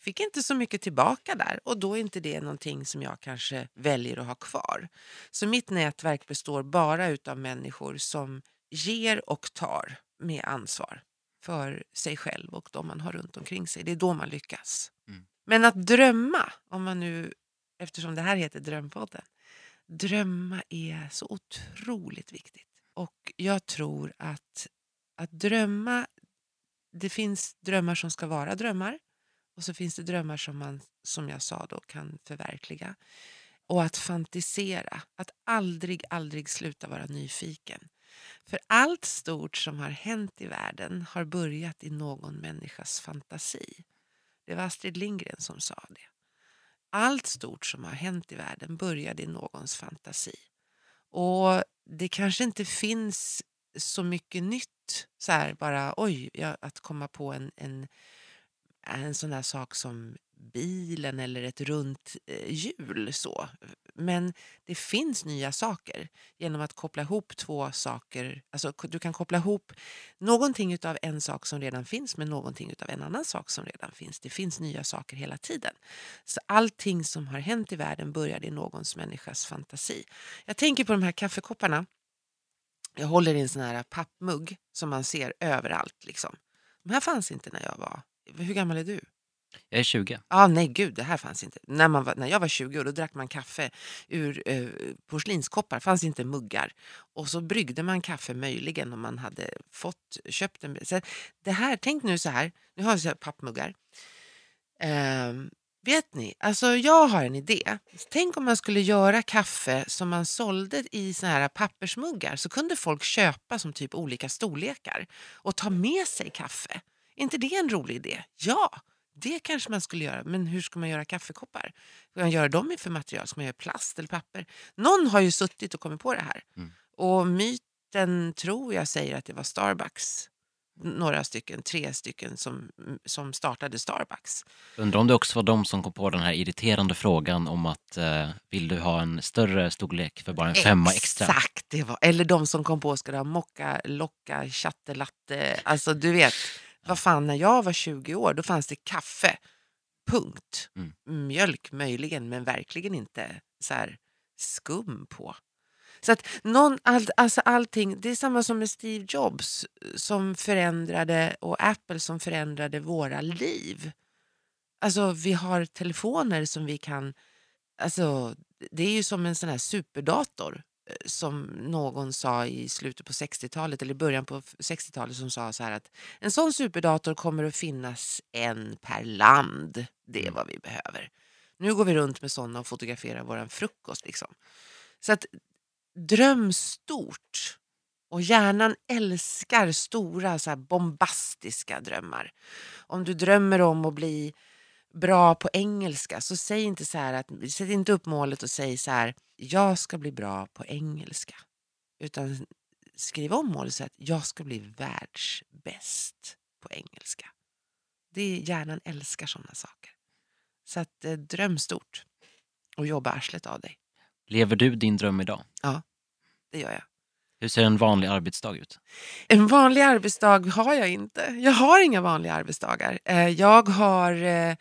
fick inte så mycket tillbaka där och då är inte det någonting som jag kanske väljer att ha kvar. Så mitt nätverk består bara av människor som ger och tar med ansvar för sig själv och de man har runt omkring sig. Det är då man lyckas. Mm. Men att drömma, om man nu, eftersom det här heter Drömpodden, drömma är så otroligt viktigt. Och jag tror att, att drömma, det finns drömmar som ska vara drömmar och så finns det drömmar som man, som jag sa då, kan förverkliga. Och att fantisera, att aldrig, aldrig sluta vara nyfiken. För allt stort som har hänt i världen har börjat i någon människas fantasi. Det var Astrid Lindgren som sa det. Allt stort som har hänt i världen började i någons fantasi. Och det kanske inte finns så mycket nytt, så här bara oj, att komma på en, en, en sån där sak som bilen eller ett runt eh, hjul. Så. Men det finns nya saker genom att koppla ihop två saker. Alltså, du kan koppla ihop någonting av en sak som redan finns med någonting av en annan sak som redan finns. Det finns nya saker hela tiden. Så allting som har hänt i världen började i någons människas fantasi. Jag tänker på de här kaffekopparna Jag håller i en sån här pappmugg som man ser överallt. Liksom. De här fanns inte när jag var... Hur gammal är du? Jag är 20. ah, nej gud, det här fanns inte. När, man var, när jag var 20 år då drack man kaffe ur eh, porslinskoppar, fanns inte muggar. Och så bryggde man kaffe möjligen om man hade fått köpt en. Så det här, tänk nu så här, nu har jag så här pappmuggar. Eh, vet ni, alltså jag har en idé. Tänk om man skulle göra kaffe som man sålde i såna här pappersmuggar så kunde folk köpa som typ olika storlekar och ta med sig kaffe. Är inte det en rolig idé? Ja! Det kanske man skulle göra, men hur ska man göra kaffekoppar? Ska man göra dem i för material? Ska man göra plast eller papper? Någon har ju suttit och kommit på det här. Mm. Och myten tror jag säger att det var Starbucks. Några stycken, tre stycken som, som startade Starbucks. Undrar om det också var de som kom på den här irriterande frågan om att eh, vill du ha en större storlek för bara en femma extra? Exakt, det var. Eller de som kom på ska du ha mocka, locka, chatte, latte. Alltså du vet. Vad fan, när jag var 20 år då fanns det kaffe. Punkt. Mm. Mjölk möjligen, men verkligen inte så här skum på. Så att någon, all, alltså allting, det är samma som med Steve Jobs som förändrade och Apple som förändrade våra liv. Alltså vi har telefoner som vi kan, alltså det är ju som en sån här superdator som någon sa i slutet på 60-talet eller början på 60-talet som sa så här att en sån superdator kommer att finnas en per land. Det är vad vi behöver. Nu går vi runt med såna och fotograferar våran frukost. Liksom. Så att dröm stort. Och hjärnan älskar stora så bombastiska drömmar. Om du drömmer om att bli bra på engelska så säg inte så här att, sätt inte upp målet och säg så här jag ska bli bra på engelska. Utan skriv om målet så att jag ska bli världsbäst på engelska. Det Hjärnan älskar sådana saker. Så att eh, dröm stort och jobba arslet av dig. Lever du din dröm idag? Ja, det gör jag. Hur ser en vanlig arbetsdag ut? En vanlig arbetsdag har jag inte. Jag har inga vanliga arbetsdagar. Eh, jag har... Eh,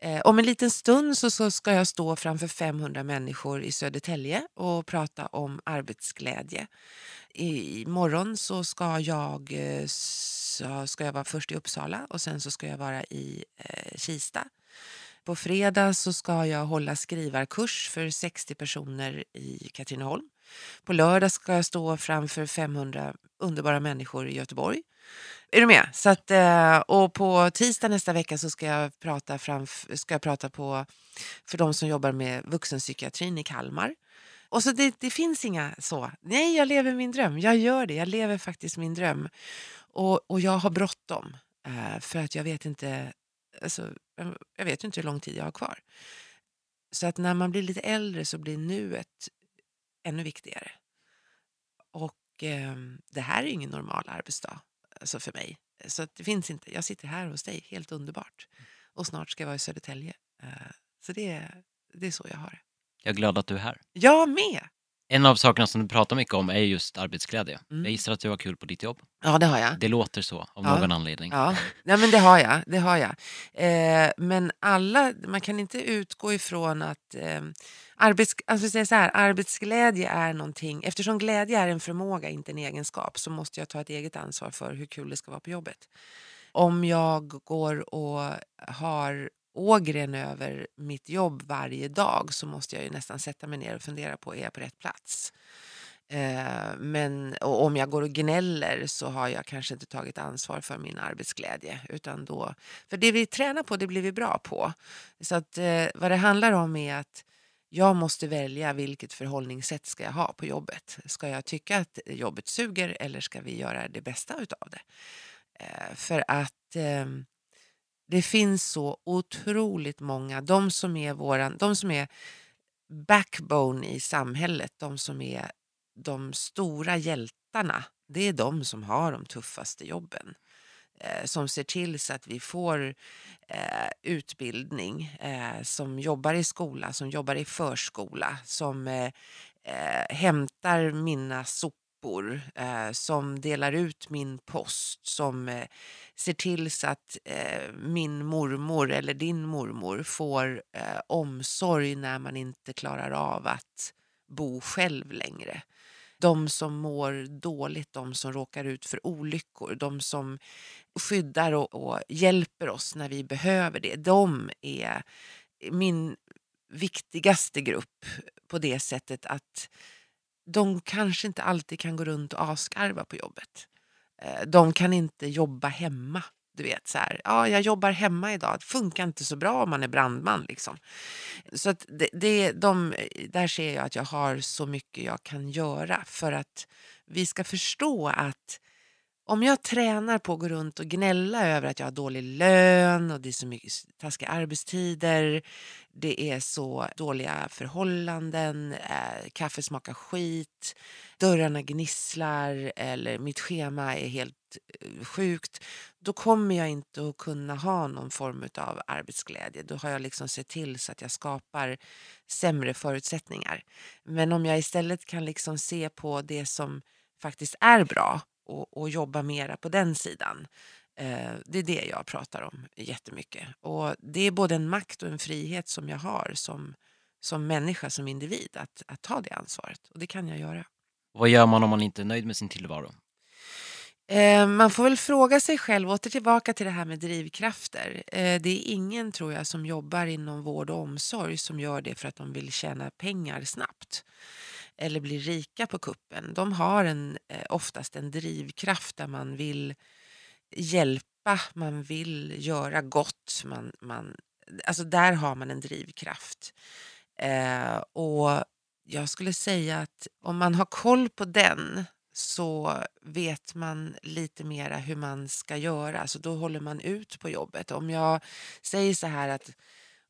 eh, om en liten stund så ska jag stå framför 500 människor i Södertälje och prata om arbetsglädje. Imorgon så ska jag, så ska jag vara först i Uppsala och sen så ska jag vara i Kista. På fredag så ska jag hålla skrivarkurs för 60 personer i Katrineholm. På lördag ska jag stå framför 500 underbara människor i Göteborg. Är du med? Så att, eh, och på tisdag nästa vecka så ska jag prata, framf- ska jag prata på, för de som jobbar med vuxenpsykiatrin i Kalmar. Och så det, det, finns inga så, nej jag lever min dröm, jag gör det, jag lever faktiskt min dröm. Och, och jag har bråttom eh, för att jag vet inte, alltså, jag vet inte hur lång tid jag har kvar. Så att när man blir lite äldre så blir nuet ännu viktigare. Och eh, det här är ingen normal arbetsdag alltså för mig. Så det finns inte. Jag sitter här hos dig, helt underbart. Och snart ska jag vara i Södertälje. Eh, så det, det är så jag har det. Jag är glad att du är här. Jag med! En av sakerna som du pratar mycket om är just arbetsglädje. Mm. Jag gissar att du har kul på ditt jobb. Ja, det har jag. Det låter så av Ja. någon anledning. Ja, Nej, men det har jag. Det har jag. Eh, men alla, man kan inte utgå ifrån att eh, arbets, alltså säga så här, arbetsglädje är någonting, eftersom glädje är en förmåga, inte en egenskap, så måste jag ta ett eget ansvar för hur kul det ska vara på jobbet. Om jag går och har ågren över mitt jobb varje dag så måste jag ju nästan sätta mig ner och fundera på, är jag på rätt plats? Eh, men och om jag går och gnäller så har jag kanske inte tagit ansvar för min arbetsglädje. Utan då, för det vi tränar på, det blir vi bra på. Så att, eh, vad det handlar om är att jag måste välja vilket förhållningssätt ska jag ha på jobbet. Ska jag tycka att jobbet suger eller ska vi göra det bästa utav det? Eh, för att eh, det finns så otroligt många, de som är våran, de som är backbone i samhället, de som är de stora hjältarna, det är de som har de tuffaste jobben. Eh, som ser till så att vi får eh, utbildning, eh, som jobbar i skola, som jobbar i förskola, som eh, eh, hämtar mina sopor, eh, som delar ut min post, som eh, ser till så att eh, min mormor eller din mormor får eh, omsorg när man inte klarar av att bo själv längre. De som mår dåligt, de som råkar ut för olyckor, de som skyddar och, och hjälper oss när vi behöver det. De är min viktigaste grupp på det sättet att de kanske inte alltid kan gå runt och askarva på jobbet. Eh, de kan inte jobba hemma. Du vet, så här, ja, jag jobbar hemma idag. Det funkar inte så bra om man är brandman. Liksom. Så att det, det, de, där ser jag att jag har så mycket jag kan göra för att vi ska förstå att om jag tränar på att gå runt och gnälla över att jag har dålig lön och det är så mycket taskiga arbetstider, det är så dåliga förhållanden, eh, kaffe smakar skit, dörrarna gnisslar eller mitt schema är helt eh, sjukt, då kommer jag inte att kunna ha någon form av arbetsglädje. Då har jag liksom sett till så att jag skapar sämre förutsättningar. Men om jag istället kan liksom se på det som faktiskt är bra och, och jobba mera på den sidan. Eh, det är det jag pratar om jättemycket. Och det är både en makt och en frihet som jag har som, som människa, som individ, att, att ta det ansvaret. Och det kan jag göra. Vad gör man om man inte är nöjd med sin tillvaro? Eh, man får väl fråga sig själv, åter tillbaka till det här med drivkrafter. Eh, det är ingen, tror jag, som jobbar inom vård och omsorg som gör det för att de vill tjäna pengar snabbt eller blir rika på kuppen. De har en, eh, oftast en drivkraft där man vill hjälpa, man vill göra gott. Man, man, alltså där har man en drivkraft. Eh, och jag skulle säga att om man har koll på den så vet man lite mera hur man ska göra. Så då håller man ut på jobbet. Om jag säger så här att,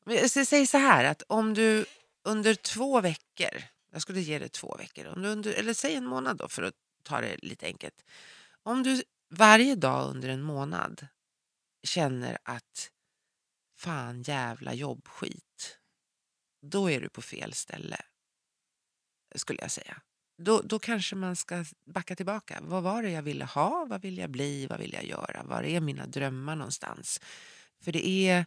jag säger så här att om du under två veckor jag skulle ge det två veckor. Om du under, eller säg en månad då för att ta det lite enkelt. Om du varje dag under en månad känner att fan jävla jobbskit. Då är du på fel ställe. Skulle jag säga. Då, då kanske man ska backa tillbaka. Vad var det jag ville ha? Vad vill jag bli? Vad vill jag göra? Var är mina drömmar någonstans? För det är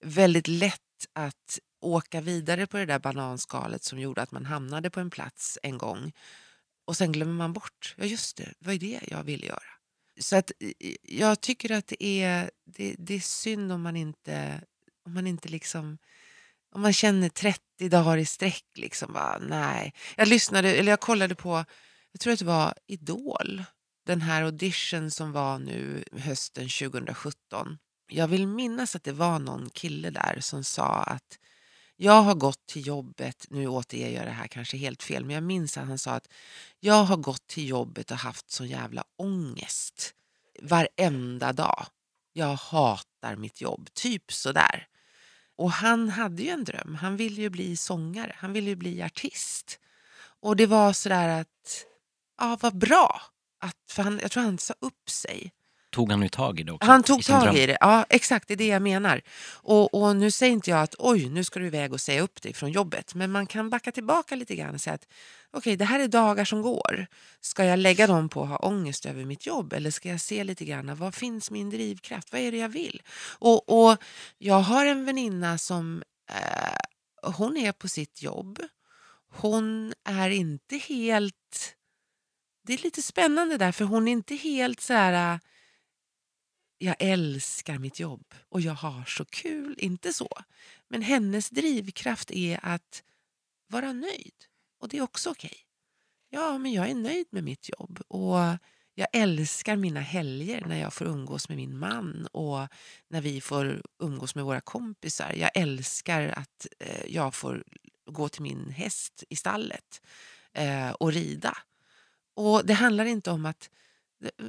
väldigt lätt att åka vidare på det där bananskalet som gjorde att man hamnade på en plats en gång. Och sen glömmer man bort, ja just det, vad är det jag ville göra? Så att eh, jag tycker att det är, det, det är synd om man inte, om man inte liksom om man känner 30 dagar i sträck, liksom bara, nej. Jag lyssnade, eller jag kollade på, jag tror att det var Idol, den här audition som var nu hösten 2017. Jag vill minnas att det var någon kille där som sa att jag har gått till jobbet, nu återger jag det här kanske helt fel, men jag minns att han sa att jag har gått till jobbet och haft så jävla ångest varenda dag. Jag hatar mitt jobb, typ sådär. Och han hade ju en dröm, han ville ju bli sångare, han ville ju bli artist. Och det var sådär att, ja vad bra. Att, för han, jag tror han sa upp sig tog han ju tag i det också? Han tog tag i det, ja exakt, det är det jag menar. Och, och nu säger inte jag att oj, nu ska du iväg och säga upp dig från jobbet. Men man kan backa tillbaka lite grann och säga att okej, okay, det här är dagar som går. Ska jag lägga dem på att ha ångest över mitt jobb eller ska jag se lite grann, vad finns min drivkraft? Vad är det jag vill? Och, och jag har en väninna som, eh, hon är på sitt jobb. Hon är inte helt det är lite spännande där för hon är inte helt så här jag älskar mitt jobb och jag har så kul. Inte så. Men hennes drivkraft är att vara nöjd. Och det är också okej. Okay. Ja, men jag är nöjd med mitt jobb. Och jag älskar mina helger när jag får umgås med min man och när vi får umgås med våra kompisar. Jag älskar att eh, jag får gå till min häst i stallet eh, och rida. Och det handlar inte om att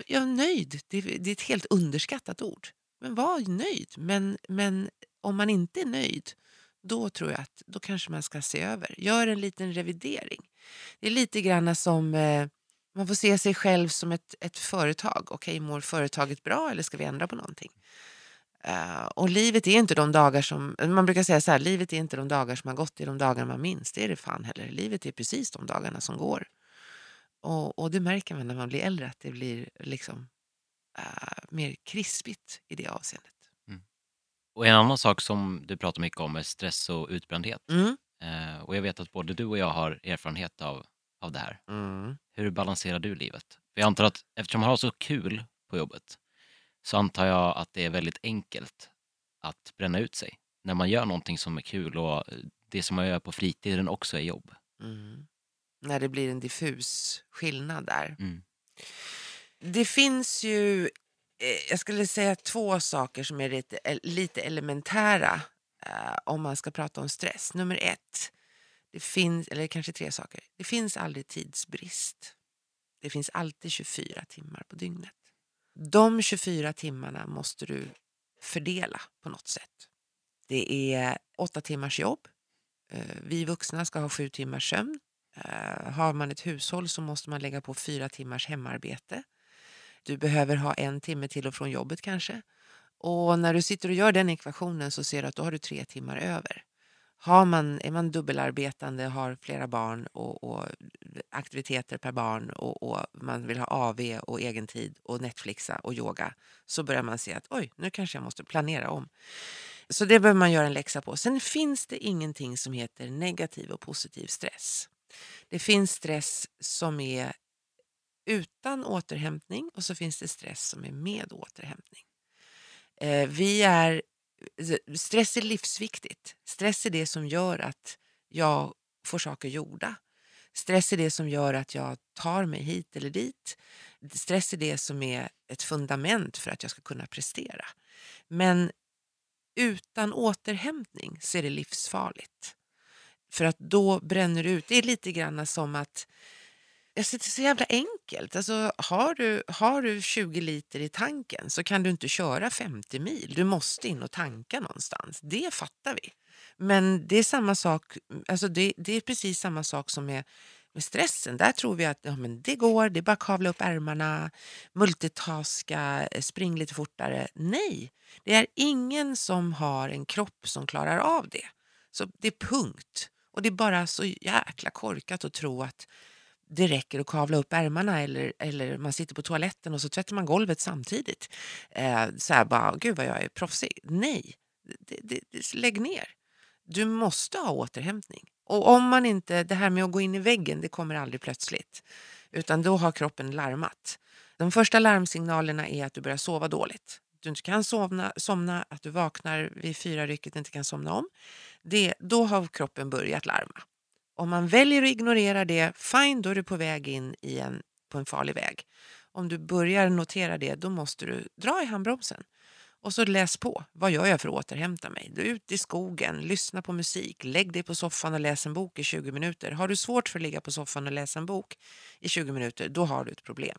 jag är nöjd. Det, det är ett helt underskattat ord. Men var nöjd. Men, men om man inte är nöjd, då tror jag att då kanske man ska se över. Gör en liten revidering. Det är lite grann som eh, man får se sig själv som ett, ett företag. Okej, okay, mår företaget bra eller ska vi ändra på någonting? Uh, och livet är inte de dagar som, man brukar säga så här, livet är inte de dagar som har gått, det är de dagar man minns. Det är det fan heller. Livet är precis de dagarna som går. Och, och det märker man när man blir äldre, att det blir liksom uh, mer krispigt i det avseendet. Mm. Och en annan sak som du pratar mycket om är stress och utbrändhet. Mm. Uh, och jag vet att både du och jag har erfarenhet av av det här. Mm. Hur balanserar du livet? För jag antar att eftersom man har så kul på jobbet så antar jag att det är väldigt enkelt att bränna ut sig när man gör någonting som är kul och det som man gör på fritiden också är jobb. Mm. När det blir en diffus skillnad där. Mm. Det finns ju, eh, jag skulle säga två saker som är lite, eh, lite elementära eh, om man ska prata om stress. Nummer ett, det finns, eller kanske tre saker. Det finns aldrig tidsbrist. Det finns alltid 24 timmar på dygnet. De 24 timmarna måste du fördela på något sätt. Det är åtta timmars jobb. Eh, Vi vuxna ska ha sju timmars sömn. Eh, har man ett hushåll så måste man lägga på fyra timmars hemarbete. Du behöver ha en timme till och från jobbet kanske. Och när du sitter och gör den ekvationen så ser du att då har du tre timmar över. Har man, är man dubbelarbetande, har flera barn och, och aktiviteter per barn och, och man vill ha AV och egen tid och Netflixa och yoga så börjar man se att oj, nu kanske jag måste planera om. Så det behöver man göra en läxa på. Sen finns det ingenting som heter negativ och positiv stress. Det finns stress som är utan återhämtning och så finns det stress som är med återhämtning. Eh, vi är, eh, stress är livsviktigt. Stress är det som gör att jag får saker gjorda. Stress är det som gör att jag tar mig hit eller dit. Stress är det som är ett fundament för att jag ska kunna prestera. Men utan återhämtning så är det livsfarligt. För att då bränner du ut. Det är lite grann som att Alltså, det är så jävla enkelt. Alltså, har, du, har du 20 liter i tanken så kan du inte köra 50 mil. Du måste in och tanka någonstans. Det fattar vi. Men det är samma sak, alltså det, det är precis samma sak som med, med stressen. Där tror vi att ja, men det går, det är bara att kavla upp ärmarna, multitaska, eh, spring lite fortare. Nej, det är ingen som har en kropp som klarar av det. Så det är punkt. Och det är bara så jäkla korkat att tro att det räcker att kavla upp ärmarna eller, eller man sitter på toaletten och så tvättar man golvet samtidigt. Eh, så här bara, gud vad jag är proffsig. Nej, det, det, det, lägg ner. Du måste ha återhämtning. Och om man inte, det här med att gå in i väggen, det kommer aldrig plötsligt. Utan då har kroppen larmat. De första larmsignalerna är att du börjar sova dåligt. Du inte kan somna, somna att du vaknar vid fyra rycket och inte kan somna om. Det, då har kroppen börjat larma. Om man väljer att ignorera det, fine, då är du på väg in i en, på en farlig väg. Om du börjar notera det, då måste du dra i handbromsen. Och så läs på. Vad gör jag för att återhämta mig? Du är ute i skogen, lyssna på musik, lägg dig på soffan och läs en bok i 20 minuter. Har du svårt för att ligga på soffan och läsa en bok i 20 minuter, då har du ett problem.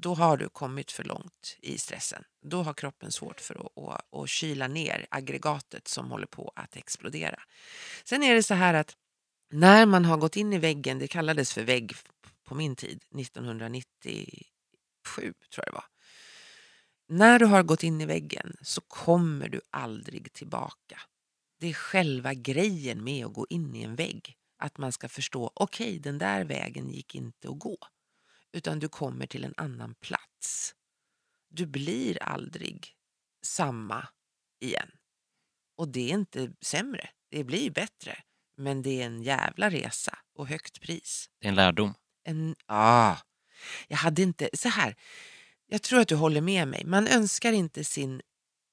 Då har du kommit för långt i stressen. Då har kroppen svårt för att, att, att kyla ner aggregatet som håller på att explodera. Sen är det så här att när man har gått in i väggen, det kallades för vägg på min tid, 1997 tror jag det var. När du har gått in i väggen så kommer du aldrig tillbaka. Det är själva grejen med att gå in i en vägg. Att man ska förstå, okej okay, den där vägen gick inte att gå. Utan du kommer till en annan plats. Du blir aldrig samma igen. Och det är inte sämre, det blir bättre. Men det är en jävla resa och högt pris. Det är en lärdom. En, ah, jag hade inte, så här, jag tror att du håller med mig. Man önskar inte sin,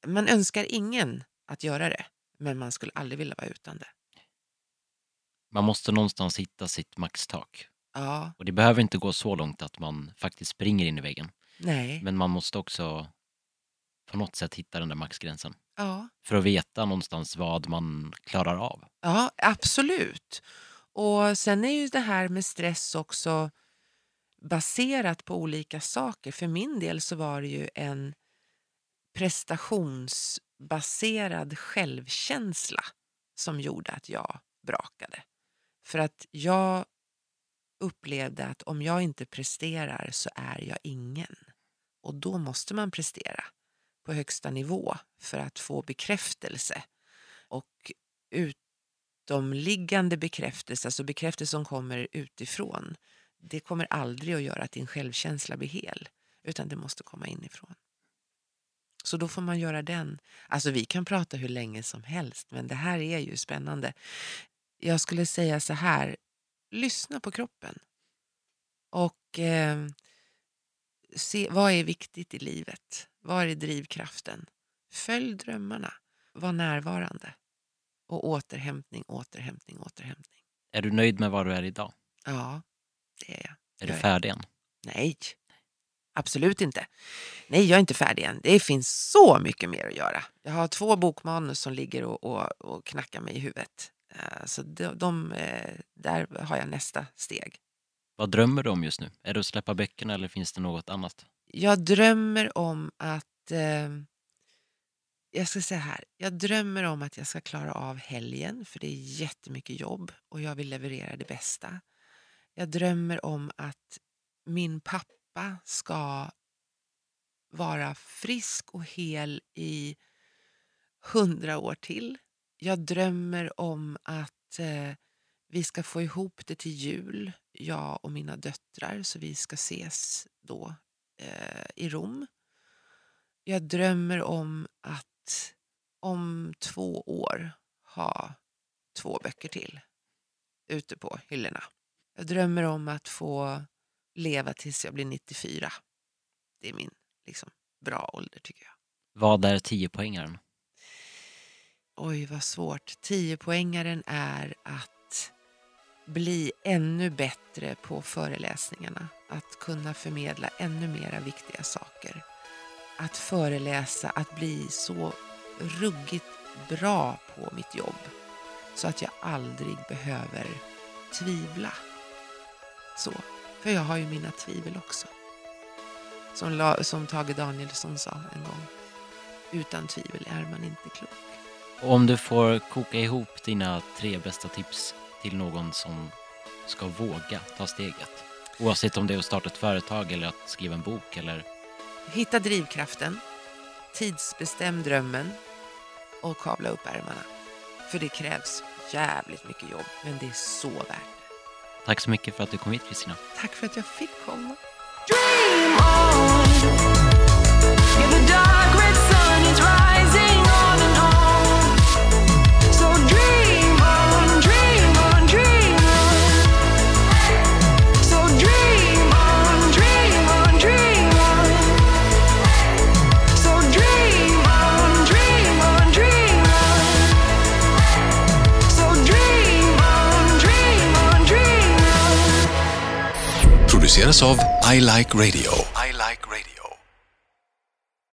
man önskar ingen att göra det. Men man skulle aldrig vilja vara utan det. Man måste någonstans hitta sitt maxtak. Ja, Och det behöver inte gå så långt att man faktiskt springer in i väggen. nej, Men man måste också på något sätt hitta den där maxgränsen. ja. För att veta någonstans vad man klarar av. Ja, absolut. Och sen är ju det här med stress också baserat på olika saker. För min del så var det ju en prestationsbaserad självkänsla som gjorde att jag brakade. För att jag upplevde att om jag inte presterar så är jag ingen. Och då måste man prestera på högsta nivå för att få bekräftelse. Och utomliggande bekräftelse, alltså bekräftelse som kommer utifrån, det kommer aldrig att göra att din självkänsla blir hel, utan det måste komma inifrån. Så då får man göra den. Alltså vi kan prata hur länge som helst, men det här är ju spännande. Jag skulle säga så här, lyssna på kroppen. Och eh, se vad är viktigt i livet. Vad är drivkraften? Följ drömmarna. Var närvarande. Och återhämtning, återhämtning, återhämtning. Är du nöjd med var du är idag? Ja, det är jag. Är Jag du är- färdig än? Nej, absolut inte. Nej, jag är inte färdig än. Det finns så mycket mer att göra. Jag har två bokmanus som ligger och, och, och knackar mig i huvudet. Eh, Så de, de, eh, där har jag nästa steg. Vad drömmer du om just nu? Är det att släppa böckerna eller finns det något annat? Jag drömmer om att... Eh, jag ska säga här. Jag drömmer om att jag ska klara av helgen, för det är jättemycket jobb och jag vill leverera det bästa. Jag drömmer om att min pappa ska vara frisk och hel i hundra år till. Jag drömmer om att eh, vi ska få ihop det till jul, jag och mina döttrar, så vi ska ses då eh, i Rom. Jag drömmer om att om två år ha två böcker till ute på hyllorna. Jag drömmer om att få leva tills jag blir 94. Det är min liksom, bra ålder tycker jag. Vad är 10-poängaren? Oj, vad svårt. Tiopoängaren är att bli ännu bättre på föreläsningarna. Att kunna förmedla ännu mera viktiga saker. Att föreläsa, att bli så ruggigt bra på mitt jobb så att jag aldrig behöver tvivla. Så. För jag har ju mina tvivel också. Som, som Tage Danielsson sa en gång. Utan tvivel är man inte klok. Om du får koka ihop dina tre bästa tips till någon som ska våga ta steget. Oavsett om det är att starta ett företag eller att skriva en bok eller Hitta drivkraften, tidsbestäm drömmen och kavla upp ärmarna. För det krävs jävligt mycket jobb, men det är så värt det. Tack så mycket för att du kom hit Kristina. Tack för att jag fick komma. Dream on. Dream on. produceras av I Like Radio. I like radio.